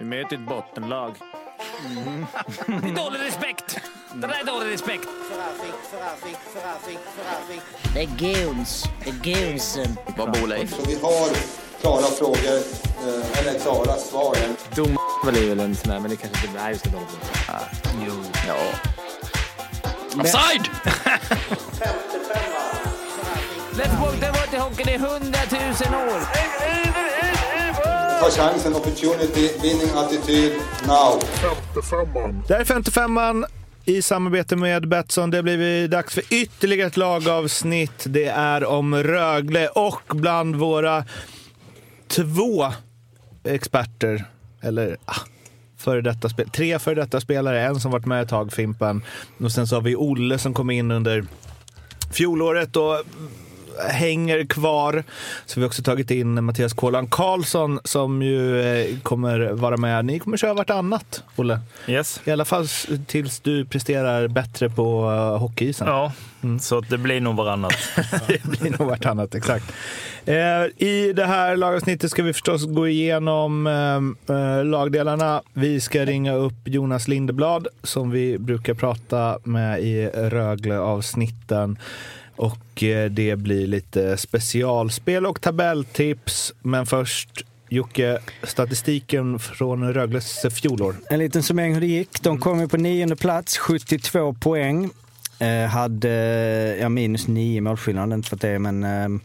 Vi möter ett bottenlag. Mm. Det är dålig respekt. Det där är dålig respekt. Det är goons. Det är goonsen. Vad bor Leif? Så vi har klara frågor, eh, eller klara svar. Dom är väl en sån där, men det kanske inte är just det. Jo. Ja. Offside! Let's walk the water hockey, det är hundratusen år. Ta chansen, opportunity, winning attityd, now. Det här är 55an i samarbete med Betsson. Det har blivit dags för ytterligare ett lagavsnitt. Det är om Rögle och bland våra två experter, eller ah, före detta spel, tre före detta spelare. En som varit med ett tag, Fimpen. Och sen så har vi Olle som kom in under fjolåret och hänger kvar. Så vi har också tagit in Mattias Kålan Karlsson som ju eh, kommer vara med. Ni kommer köra vartannat, Olle. Yes. I alla fall tills du presterar bättre på uh, hockeyisen. Ja, så att det blir nog varannat. det blir nog vartannat, exakt. Eh, I det här lagavsnittet ska vi förstås gå igenom eh, eh, lagdelarna. Vi ska ringa upp Jonas Lindeblad som vi brukar prata med i Rögle-avsnitten. Och eh, det blir lite specialspel och tabelltips. Men först Jocke, statistiken från Rögles fjolår. En liten summering hur det gick. De kom ju på nionde plats, 72 poäng. Eh, hade ja, minus nio målskillnad, inte för att det är, men eh,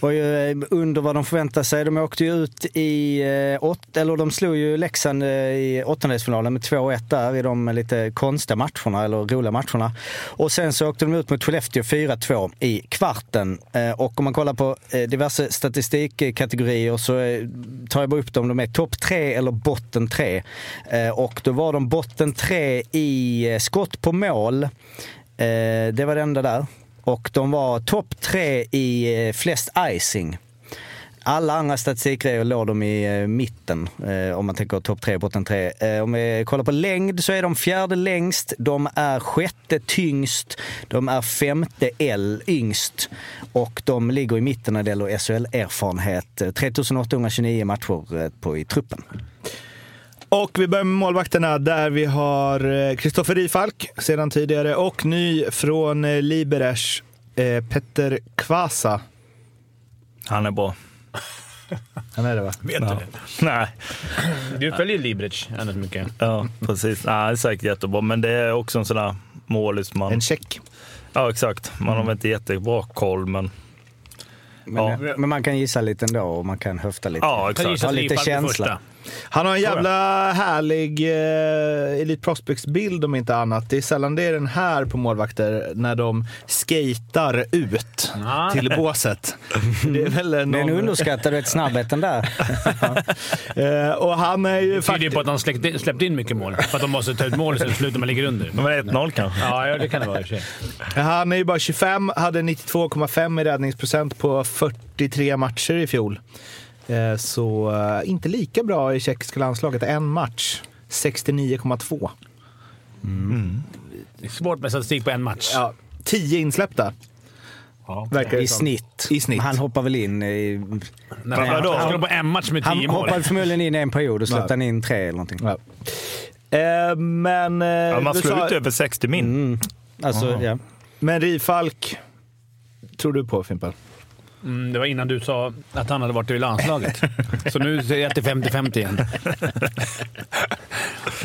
var ju eh, under vad de förväntade sig. De åkte ju ut i eh, åt, eller de slog ju Leksand eh, i åttondelsfinalen med 2-1 där i de lite konstiga matcherna, eller roliga matcherna. Och sen så åkte de ut mot Skellefteå 4-2 i kvarten. Eh, och om man kollar på eh, diverse statistikkategorier så eh, tar jag bara upp dem. De är topp tre eller botten tre. Eh, och då var de botten tre i eh, skott på mål. Eh, det var det enda där. Och de var topp tre i eh, flest icing. Alla andra statistikgrejer låg de i eh, mitten, eh, om man tänker topp tre, botten tre. Eh, om vi kollar på längd så är de fjärde längst, de är sjätte tyngst, de är femte L yngst och de ligger i mitten när det gäller SHL-erfarenhet. 3829 eh, matcher eh, på, i truppen. Och vi börjar med målvakterna där vi har Kristoffer Rifalk sedan tidigare och ny från eh, Liberec, eh, Petter Kvasa. Han är bra. Han är det va? Vet du det? Nej, Du följer Libric annars mycket. ja precis. Nej, han är säkert jättebra, men det är också en sån där målis man... En check. Ja, exakt. Man har väl inte jättebra koll, men... Men, Ja. men man kan gissa lite ändå och man kan höfta lite. Ja, exakt. att lite känsla. Han har en jävla härlig eh, Elite Prospects-bild om inte annat. Det är sällan det är den här på målvakter när de skatar ut Ah. till båset. Det är väl någon... Det är en underskattad vet, snabbheten där. eh, och han är ju Det tyder ju faktiskt... på att han släppte, släppte in mycket mål. För att de måste ta ut mål så det slutar man ligger under. Men 1-0 kanske? Ja, ja, det kan det vara i. Han är ju bara 25, hade 92,5 i räddningsprocent på 43 matcher i fjol. Eh, så eh, inte lika bra i tjeckiska landslaget. En match, 69,2. Det är svårt med statistik på en match. Ja, 10 insläppta. Ja. I snitt. I snitt. Han hoppar väl in i... Nej, vadå? Han skulle på en match med Han tio mål. hoppade förmodligen in i en period och släppte han in tre eller någonting. Ja. Eh, men, eh, Ja, man slår sa- ut över 60 min. Mm. Alltså, ja. men Rifalk tror du på Fimpen? Mm, det var innan du sa att han hade varit i landslaget. Så nu säger jag är 50-50 igen.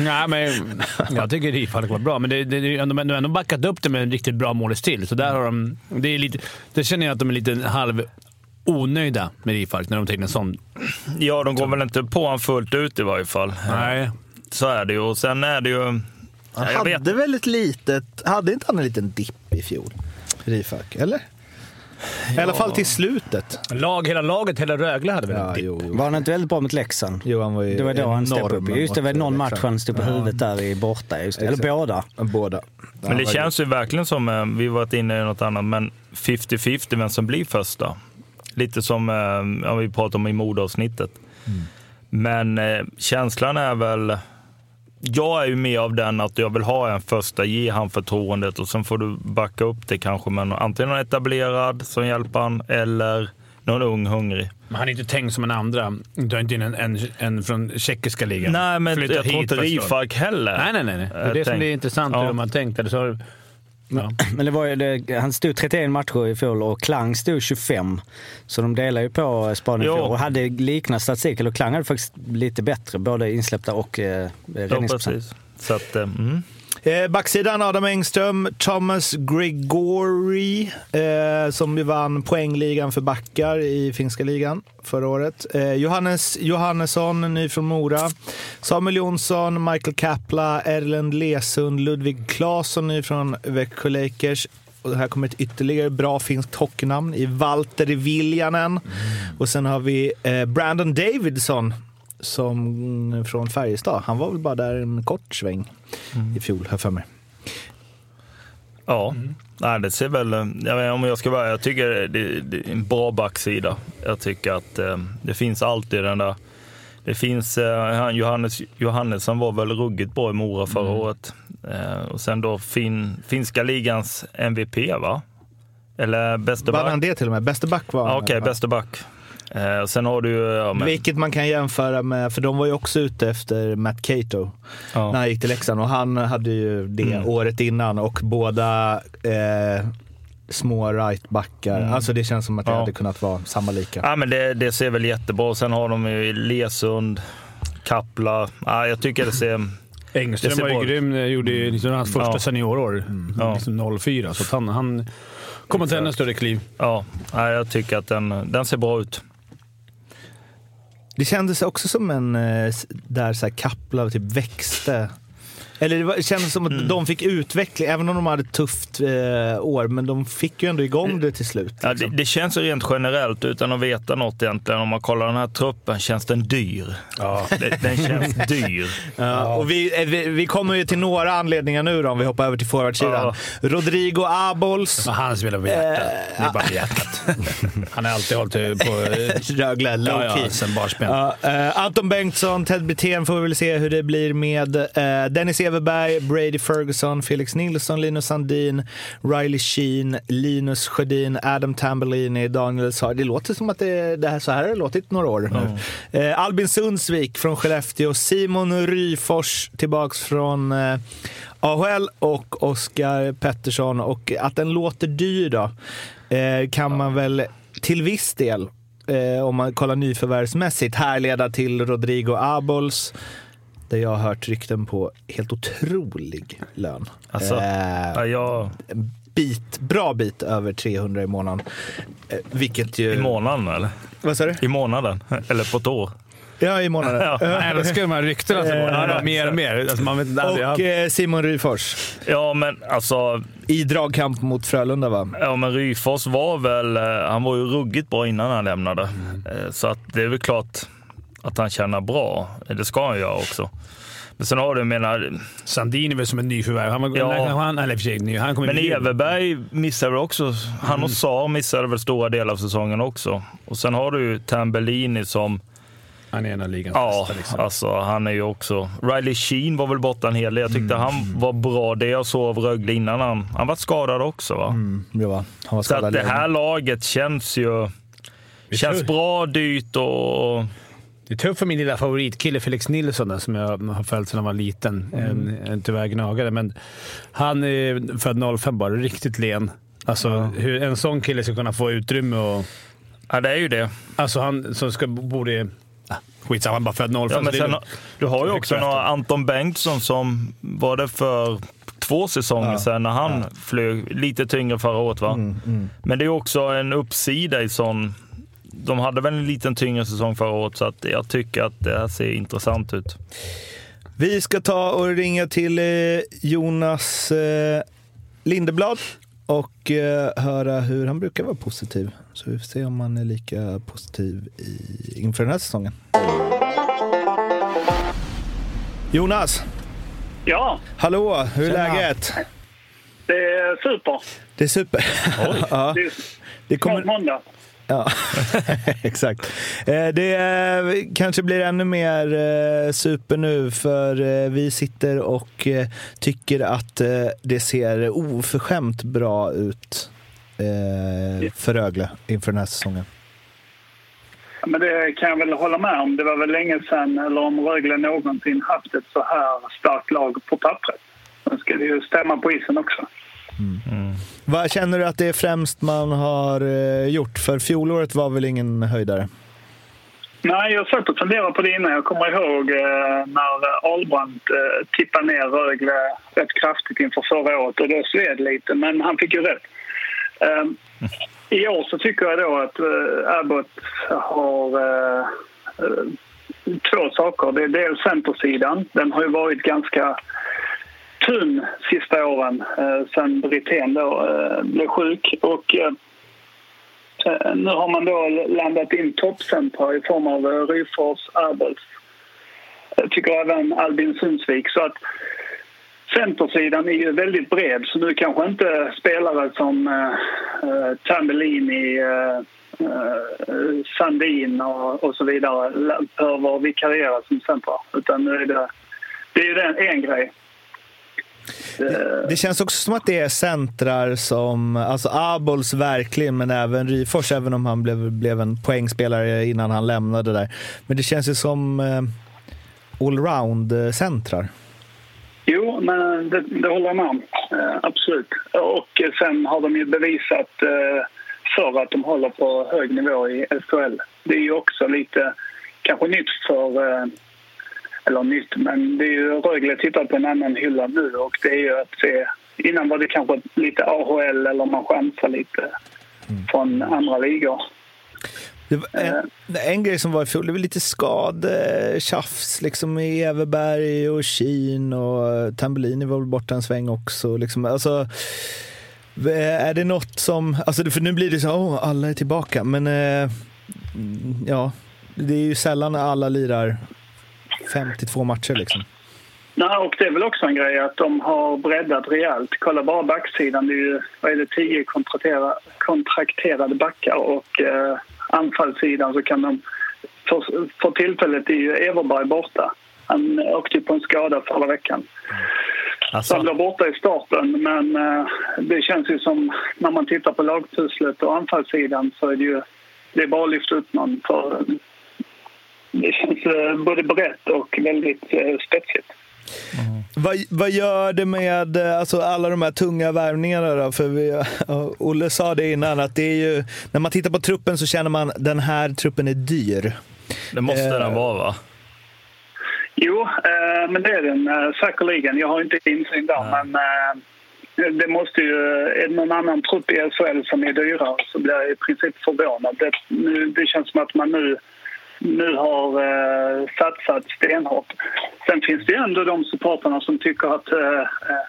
Nej, men jag tycker Rifalk var bra, men det, det, de har ändå backat upp det med en riktigt bra målis till. Så där har de... Det, är lite, det känner jag att de är lite halv onöjda med Rifalk när de en sån. Ja, de går väl inte på honom fullt ut i varje fall. Nej. Så är det ju. Och sen är det ju... Han Ja, jag vet. hade väl ett litet... Hade inte han en liten dipp i fjol? Rifalk, eller? I alla fall till slutet. Lag, hela laget, hela Rögle hade väl en Ja, dipp? jo, jo. Var han inte väldigt bra mot Leksand? jo, han var ju Det var då han steppade enorm upp. Just det, var någon match han stod på huvudet där i borta. Just det. Eller båda. Båda. Men det känns ju verkligen som, eh, vi varit inne i något annat, men 50-50 vem som blir första. Lite som eh, ja, vi pratade om i modavsnittet. Men eh, känslan är väl, jag är ju med av den att jag vill ha en första, ge han förtroendet och sen får du backa upp det kanske med någon- antingen någon etablerad som hjälper han eller någon ung hungrig. Men han är inte tänkt som en andra. Du har inte in en, en, en från tjeckiska ligan. Nej, men Flytta jag tror inte. Rifalk heller. Nej, nej, nej. Det är Jag det som tänk- är intressant Ja. hur de har tänkt. Eller så har, ja. Men det var ju det, han stod 31 matcher i fjol och Klang stod 25. Så de delar ju på Jo. fjol och hade liknande statistik. Eller Klang hade faktiskt lite bättre, både insläppta och eh, Ja, räddningsprocent. precis. Så att, eh, mm. Eh, backsidan Adam Engström, Thomas Grigori eh, som ju vann poängligan för backar i finska ligan förra året. Eh, Johannes Johannesson, ny från Mora. Samuel Jonsson, Michael Kapla, Erlend Lesund, Ludvig Claesson, ny från Växjö Lakers. Och här kommer ett ytterligare bra finskt hockeynamn i Valtteri Viljanen. Och sen har vi eh, Brandon Davidson som från Färjestad. Han var väl bara där en kort sväng i fjol, har jag för mig. Ja, Nej, det ser väl... Jag vet, om jag ska vara jag tycker det, det är en bra backsida. Jag tycker att eh, det finns alltid den där... Det finns... Eh, han, Johannes Johannesson var väl ruggigt bra i Mora förra året. Eh, och sen då fin, finska ligans MVP, va? Eller bäste Vann han back? det till och med? Bäste back var han. Okej, fall. bäste back. Eh, sen har du... Ja, men, Vilket man kan jämföra med, för de var ju också ute efter Matt Cato ja. när han gick till Leksand och han hade ju det Mm. året innan och båda eh, små rightbackar. Mm. Alltså det känns som att det Ja. hade kunnat vara samma lika. Ja, men det, det ser väl jättebra Sen har de ju Lesund, Kapla. Ja, jag tycker det ser... Det Engström ser var ju grym. eh, Gjorde ju liksom hans första Ja. seniorår. Ja. Liksom 04. Så att han, han kommer till ännu större kliv. Ja, ja, jag tycker att den, den ser bra ut. Det kändes också som en, eh, där så här Kapla typ växte. Eller det, var, det kändes som att Mm. de fick utveckling, även om de hade ett tufft eh, år, men de fick ju ändå igång det till slut. Ja, det, liksom. det känns ju rent generellt, utan att veta något egentligen. Om man kollar den här truppen, känns den dyr? Ja. Den, den känns dyr. Ja, och vi, eh, vi, vi kommer ju till några anledningar nu då, om vi hoppar över till forwardsidan. Rodrigo Abols, Men han spelar på hjärtat. Det är bara på hjärtat. Han har alltid hållit det på... eh, Rögle, low Ja, key. ja, sen. Ja, eh, Anton Bengtsson, Ted Brithén får vi väl se hur det blir med. Eh, Dennis Everberg, Brady Ferguson, Felix Nilsson, Linus Sandin, Riley Sheen, Linus Sjödin, Adam Tambellini, Daniel Saar. Det låter som att det, det här, så här har det låtit några år nu. Eh, Albin Sundsvik från Skellefteå, Simon Ryfors tillbaks från eh, AHL och Oskar Pettersson. Och att den låter dyr då, eh, kan man väl till viss del eh, om man kollar nyförvärvsmässigt, härleda till Rodrigo Abols. Där jag har hört rykten på helt otrolig lön. Alltså, eh, Ja, jag, en bit, bra bit över 300 i månaden. Eh, vilket ju... I månaden eller? Vad sa du? I månaden? Eller på ett år? Ja, i månaden. Ja. Jag älskar de här ryktena går. Eh, mer och mer. Alltså, man vet, Och jag, eh, Simon Ryfors. Ja, men alltså... I dragkamp mot Frölunda va? Ja, men Ryfors var väl... eh, Han var ju ruggigt bra innan han lämnade. Eh, Så att det är väl klart att han tjänar bra. Det ska han göra också. Men sen har du, menar... Sandin är väl som en nyförvärv. Han, var, Ja. han, eller för sig, ny- han kommer Men Everberg missade väl också. Han och Saar missade väl stora delar av säsongen också. Och sen har du ju Tambellini som... Han är en av ligans Ja, bästa. Liksom. alltså han är ju också... Riley Sheen var väl borta en hel del. Jag tyckte Mm. han var bra. Det jag såg av Rögle innan han... Han var skadad också va? Mm, ja, han var Så skadad att det här laget känns ju... Känns tror- bra, dyrt och... Det är tufft för min lilla favoritkille Felix Nilsson som jag har följt sedan han var liten. En, en tyvärr gnagare, men han är född 05 bara. Riktigt len. Alltså hur en sån kille ska kunna få utrymme och... Ja, det är ju det. Alltså han som ska, borde... Ah, skitsamma, han bara född 05. Ja, men sen, du har ju också några Anton Bengtsson som var det för två säsonger sedan när han flög lite tyngre förra året. Va? Mm, Men det är också en uppsida i sån... De hade väl en liten tyngre säsong förra året så att jag tycker att det här ser intressant ut. Vi ska ta och ringa till eh, Jonas eh, Lindeblad och eh, höra hur han brukar vara positiv. Så vi får se om han är lika positiv i, inför den här säsongen. Jonas, Ja, hallå, hur är Tjena. läget? det är super. Det är super. ja, Det är kommer... måndag. Ja, exakt. Eh, Det eh, kanske blir ännu mer eh, super nu för vi sitter och tycker att det ser oförskämt bra ut för Rögle inför den här säsongen. Men det kan jag väl hålla med om. Det var väl länge sedan, eller om Rögle någonsin haft ett så här starkt lag på pappret. Sen ska det ju stämma på isen också. Mm. Vad känner du att det är främst man har eh, gjort? För fjolåret var väl ingen höjdare? Nej, jag satt och funderade på det innan. Jag kommer ihåg eh, när Albrandt eh, tippade ner Rögle rätt kraftigt inför förra året och det sved lite, men han fick ju rätt. Eh, I år så tycker jag då att eh, Abbott har eh, eh, två saker. Det är dels centersidan. Den har ju varit ganska tunn sista åren eh, sen Brithén då eh, blev sjuk. Och, eh, eh Nu har man då landat in toppcentra i form av eh, Ryfors, Abels. Eh, Jag tycker även Albin Sundsvik. Så att centersidan är ju väldigt bred så nu kanske inte spelare som eh, eh Tambellini, eh, Sandin och, och så vidare behöver vikariera som centra. Utan nu är det, det är ju en grej. Det känns också som att det är centrar som, alltså Abols verkligen, men även Ryfors, även om han blev, blev en poängspelare innan han lämnade där. Men det känns ju som eh, allround-centrar. Jo, men det, det håller jag med om. Eh, absolut. Och eh, sen har de ju bevisat eh, för att de håller på hög nivå i SHL. Det är ju också lite, kanske nytt för... Eh, eller nytt, men det är ju Rögle tittar på en annan hylla nu och det är ju att se... Innan var det kanske lite AHL eller man chansar lite från andra ligor. Det var en, en grej som var i fjol, det var lite skadetjafs liksom i Everberg och Keen och Tambellini var väl borta en sväng också. Liksom. Alltså, är det något som, alltså för nu blir det så, åh, alla är tillbaka, men eh, ja, det är ju sällan alla lirar 52 matcher liksom. Nej, och det är väl också en grej att de har breddat rejält. Kolla bara backsidan. Det är ju vad är det, tio kontraktera, kontrakterade backar och eh, anfallssidan så kan de... För, för tillfället är ju Everberg borta. Han åkte på en skada förra veckan. Så Alltså, han blir borta i starten, men eh, det känns ju som när man tittar på lagpusslet och anfallssidan så är det ju det är bara att lyfta upp någon. För det känns eh, både brett och väldigt eh, spetsigt. Vad, vad gör det med eh, alltså, alla de här tunga värvningarna då? För vi, Olle sa det innan att det är ju, när man tittar på truppen så känner man den här truppen är dyr. det måste eh, den vara va? Jo, eh, men det är den eh, säkerligen. Jag har inte insyn där, men eh, det måste ju... Är det någon annan trupp i SHL som är dyrare så blir jag i princip förvånad. Det, nu, det känns som att man nu, nu har eh, satsat stenhårt. Sen finns det ju ändå de supporterna som tycker att eh, eh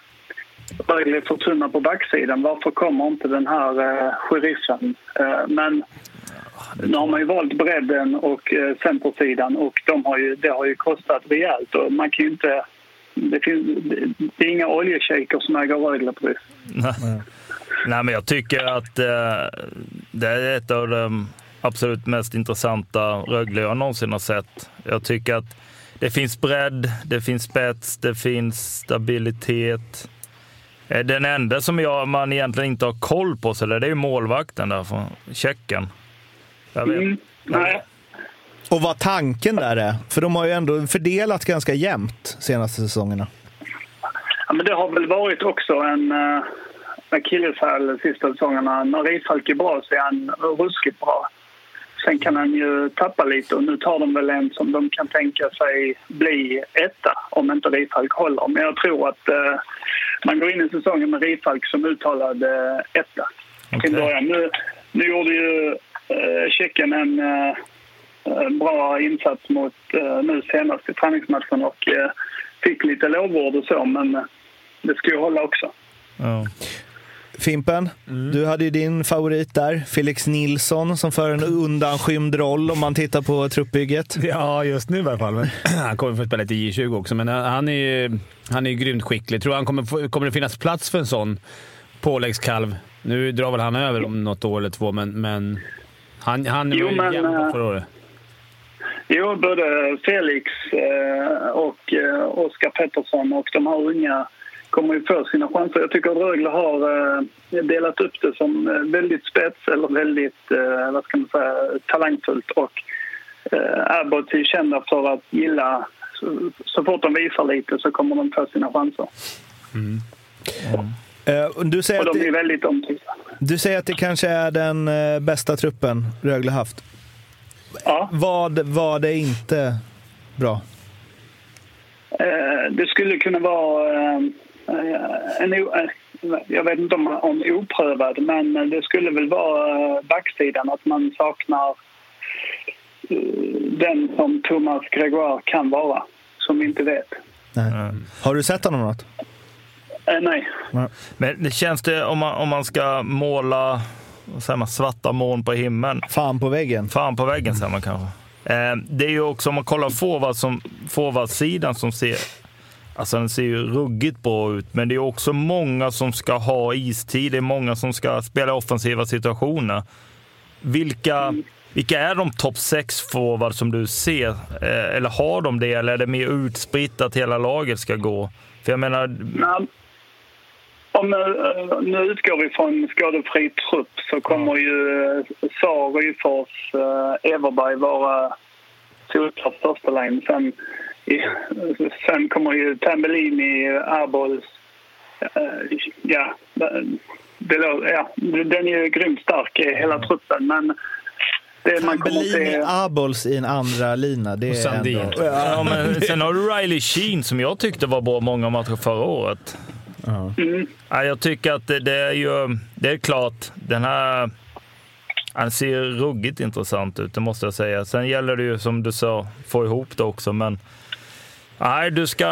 Rögle är för tunna på backsidan. Varför kommer inte den här eh, sheriffen? Eh, men nu har man ju valt bredden och eh, centersidan och de har ju, det har ju kostat rejält. Och man kan ju inte, det, finns, det är inga oljeshejker som äger Rögle precis. Nej. Nej, men jag tycker att eh, det är ett av de absolut mest intressanta Rögle jag någonsin har sett. Jag tycker att det finns bredd, det finns spets, det finns stabilitet. Eh, Den enda som jag, man egentligen inte har koll på så det är ju målvakten där från Tjeckien. Jag vet. Mm, nej, Och vad tanken där är. För de har ju ändå fördelat ganska jämnt senaste säsongerna. ja, men det har väl varit också en uh, akilleshäl de sista säsongerna. När Rifalk är bra så är han ruskigt bra. Sen kan han ju tappa lite och nu tar de väl en som de kan tänka sig bli etta om inte Rifalk håller. Men jag tror att eh, man går in i säsongen med Rifalk som uttalad eh, etta början. Nu, nu gjorde ju eh, Tjeckien en eh, eh, bra insats mot eh, nu senast i träningsmatchen och eh, fick lite lovord och så men det ska ju hålla också. Ja. Fimpen, du hade ju din favorit där. Felix Nilsson som för en undanskymd roll om man tittar på truppbygget. Ja, just nu i alla fall. Men han kommer få spela lite i J20 också, men han är ju han är grymt skicklig. Tror han kommer, kommer det finnas plats för en sån påläggskalv? Nu drar väl han över om något år eller två, men, men han, han Jo, var ju jämn eh, förra året. Jo, både Felix eh, och eh, Oskar Pettersson och de här unga kommer ju få sina chanser. Jag tycker att Rögle har eh, delat upp det som eh, väldigt spets eller väldigt eh, vad ska man säga, talangfullt. Och Abbott är kända för att gilla... Så, fort de visar lite så kommer de få sina chanser. Eh, Du säger, Och de är väldigt omtyckta. du säger att det kanske är den bästa truppen Rögle haft. Ja. Vad var det inte bra? Det skulle kunna vara en... o- eh, Jag vet inte om, om oprövad, men det skulle väl vara eh, backsidan. Att man saknar eh, den som Thomas Gregoire kan vara, som vi inte vet. Nej. Har du sett honom något? Eh, nej. Men det känns det, om man, om man ska måla säger man, svarta moln på himlen, Fan på väggen. fan på väggen säger man kanske. Eh, det är ju också, om man kollar forward som, forwardsidan som ser, alltså den ser ju ruggigt bra ut, men det är också många som ska ha istid, det är många som ska spela offensiva situationer. Vilka, vilka är de topp sex forward som du ser? Eh, eller har de det, eller är det mer utspritt att hela laget ska gå? För jag menar, Nej. Om, eh, nu utgår vi från skadefri trupp så kommer ju eh, Saar, Ryfors, Everberg vara solklart första line. Sen, sen kommer ju Tambellini, Arbols... Eh, ja, det, ja, den är ju grymt stark, hela truppen. Men det man kommer se... Abols i en andra lina. Det Och är Sandin. ändå... Ja, men sen har du Riley Sheen som jag tyckte var bra många matcher förra året. Mm. Ja, jag tycker att det, det är ju, det är klart, den här, han ser ruggigt intressant ut, det måste jag säga. Sen gäller det ju som du sa, få ihop det också, men nej, du ska...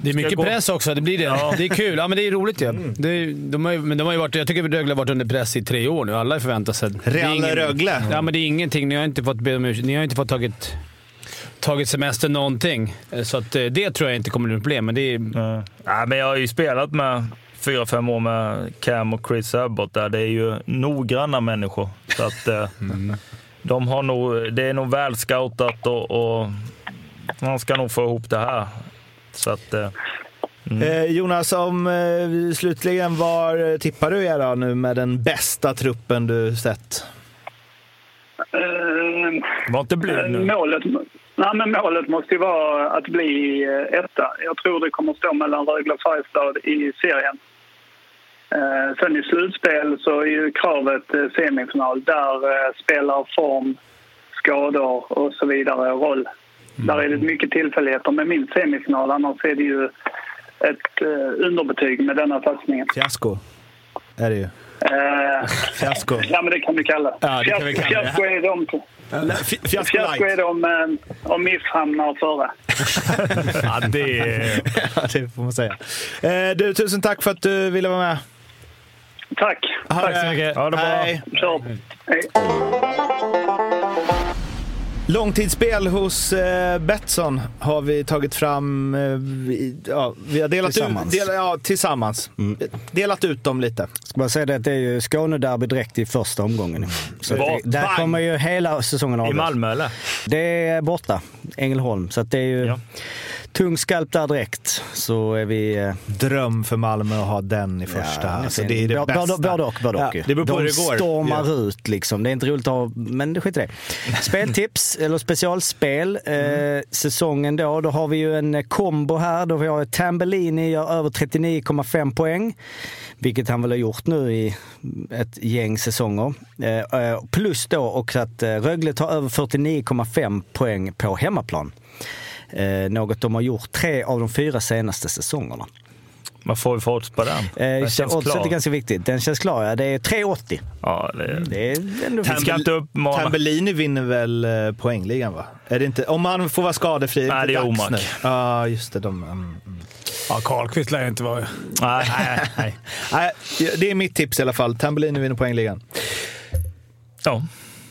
Det är mycket gå- press också, det blir det. Ja. Det är kul. Ja, men det är roligt ju. Det är, de har men de har ju varit, jag tycker att Rögle har varit under press i tre år nu. Alla förväntar sig. Det Real ingen- Rögle. Ja, men det är ingenting. Ni har inte fått be om ursäkt. Ni har inte fått tagit, tagit semester någonting. Så att, eh, det tror jag inte kommer bli ett problem. Men det är. Ja, men jag har ju spelat med fyra, fem år med Cam och Chris Abbott där. Det är ju noggranna människor. Så att, eh, de har nog, det är nog väl scoutat och, och man ska nog få ihop det här. Så att, eh, Eh, Jonas, om eh, slutligen, var tippar du er då nu med den bästa truppen du sett? Var inte blyg nu. Målet, nej, men målet måste ju vara att bli etta. Jag tror det kommer att stå mellan Rögle och Färjestad i serien. Sen i slutspel så är ju kravet semifinal. Där spelar form, skador och så vidare roll. Där är det mycket tillfälligheter med min semifinal. Annars är det ju ett eh, underbetyg med denna satsningen. Fiasko är det ju. Eh, Fiasko. ja, men det kan vi kalla det. Ja, det kan vi kalla det. Fiasko är de Fi- Fiasko Fiasko är light. det om, eh, om MIF hamnar före. ja, det är... Ja, det får man säga. Eh, du, tusen tack för att du ville vara med. Tack. Tack så mycket. Ja, det var Hej. Hej. Långtidsspel hos eh, Betsson har vi tagit fram. Eh, vi, ja, vi har delat Tillsammans. ut, del, ja, tillsammans. Delat ut dem lite. Ska bara säga det att det är ju Skånederby direkt i första omgången. Så det, där Bang! kommer ju hela säsongen I avgöras. Malmö eller? Det är borta, Ängelholm. Så att det är ju Ja. Tung skalp där direkt. Så är vi... eh, Dröm för Malmö att ha den i första. Ja, alltså, det är det både, bästa. Både och. Både Ja, och det beror på De hur det går. stormar Ja. ut liksom. Det är inte roligt att ha, men det skiter i det. Speltips, eller specialspel. Mm. Eh, säsongen då, då har vi ju en eh, kombo här. Då vi har Tambellini gör över 39,5 poäng. Vilket han väl har gjort nu i ett gäng säsonger. Eh, eh, plus då också att eh, Rögle tar över 49,5 poäng på hemmaplan. Eh, något de har gjort tre av de fyra senaste säsongerna. Vad får vi för odds på den? Eh, Den känns oddset är klar. ganska viktigt. Den känns klar, ja. Det är 3,80. Ja, det, Det är ändå uppmana... Tambellini vinner väl eh, poängligan va? Är det inte? Om han får vara skadefri. Nej, det är Omak. nu. Ja, just det. De, mm, mm. Ja, Karlqvist lär ju inte vara... Nej, nej, nej. Nej, det är mitt tips i alla fall. Tambellini vinner poängligan. Ja.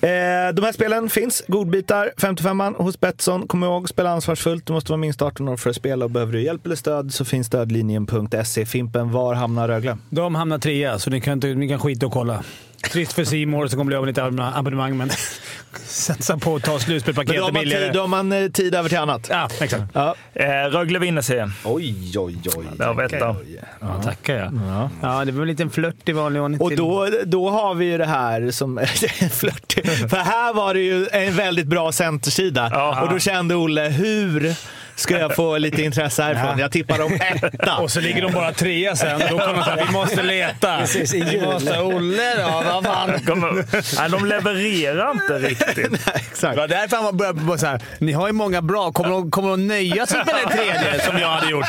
Eh, de här spelen finns. Godbitar, 55an hos Betsson. Kom ihåg, spela ansvarsfullt. Du måste vara minst 18 år för att spela och behöver du hjälp eller stöd så finns stödlinjen.se. Fimpen, var hamnar Rögle? De hamnar trea, så ni kan, inte, ni kan skita och kolla. Trist för Simor som kommer bli av med lite abonnemang, men satsa på att ta slutspelspaketet då har man, billigare. tid, då har man eh, tid över till annat. Ja, exakt. Ja. Eh, Rögle vinner serien. Oj, oj, oj. Där har vi. Ja, tackar jag. Ja. det var en liten flört i vanlig ordning Och då, då har vi ju det här som flörtig. För här var det ju en väldigt bra centersida. Ja. Och då kände Olle, hur ska jag få lite intresse härifrån? Jag tippar dem etta. Och så ligger de bara trea sen. Då kommer de säga vi måste leta. Precis, i vi måste Olle då, vad fan. Kommer- Nej, de levererar inte riktigt. Det Exakt. var därför han började bara så här. Ni har ju många bra. Kommer de, kommer de nöja sig med den tredje som jag hade gjort?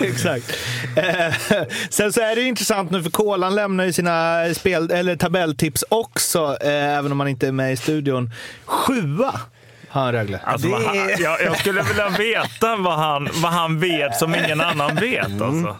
Exakt. Eh, sen så är det ju intressant nu för Kolan lämnar ju sina spel, eller tabelltips också, eh, även om han inte är med i studion. Sjua han Rögle. Alltså, vad han, jag, jag skulle vilja veta vad han, vad han vet som ingen annan vet. Alltså.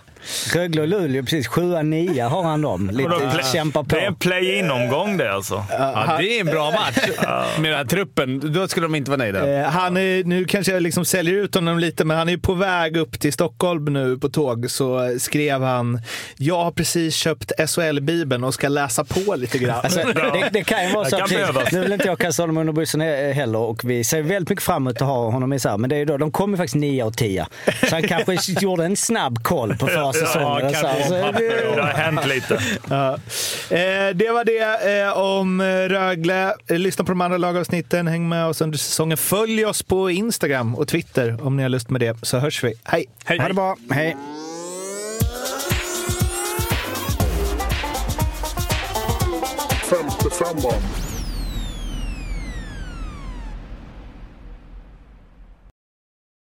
Rögle och Luleå, precis. Sjua, nia har han dem. Lite kämpa på. Det är en play-in-omgång det alltså. Ja, det är en bra match med den här truppen. Då skulle de inte vara nöjda. Eh, han är, nu kanske jag liksom säljer ut honom lite, men han är på väg upp till Stockholm nu på tåg. Så skrev han, jag har precis köpt SHL-bibeln och ska läsa på lite grann. Alltså, det, det kan ju vara så behövas. nu vill inte jag kasta honom under bussen he- heller och vi ser väldigt mycket fram emot att ha honom i så här, men det är ju då, de kommer faktiskt 9 och 10. Så han kanske gjorde en snabb koll på förra säsongen. kan så här, så vara det- Det har hänt lite. Ja. Eh, det var det eh, om eh, Rögle. Eh, lyssna på de andra lagavsnitten. Häng med oss under säsongen. Följ oss på Instagram och Twitter om ni har lust med det. Så hörs vi. Hej! Ha det bra. Hej. Femte femman.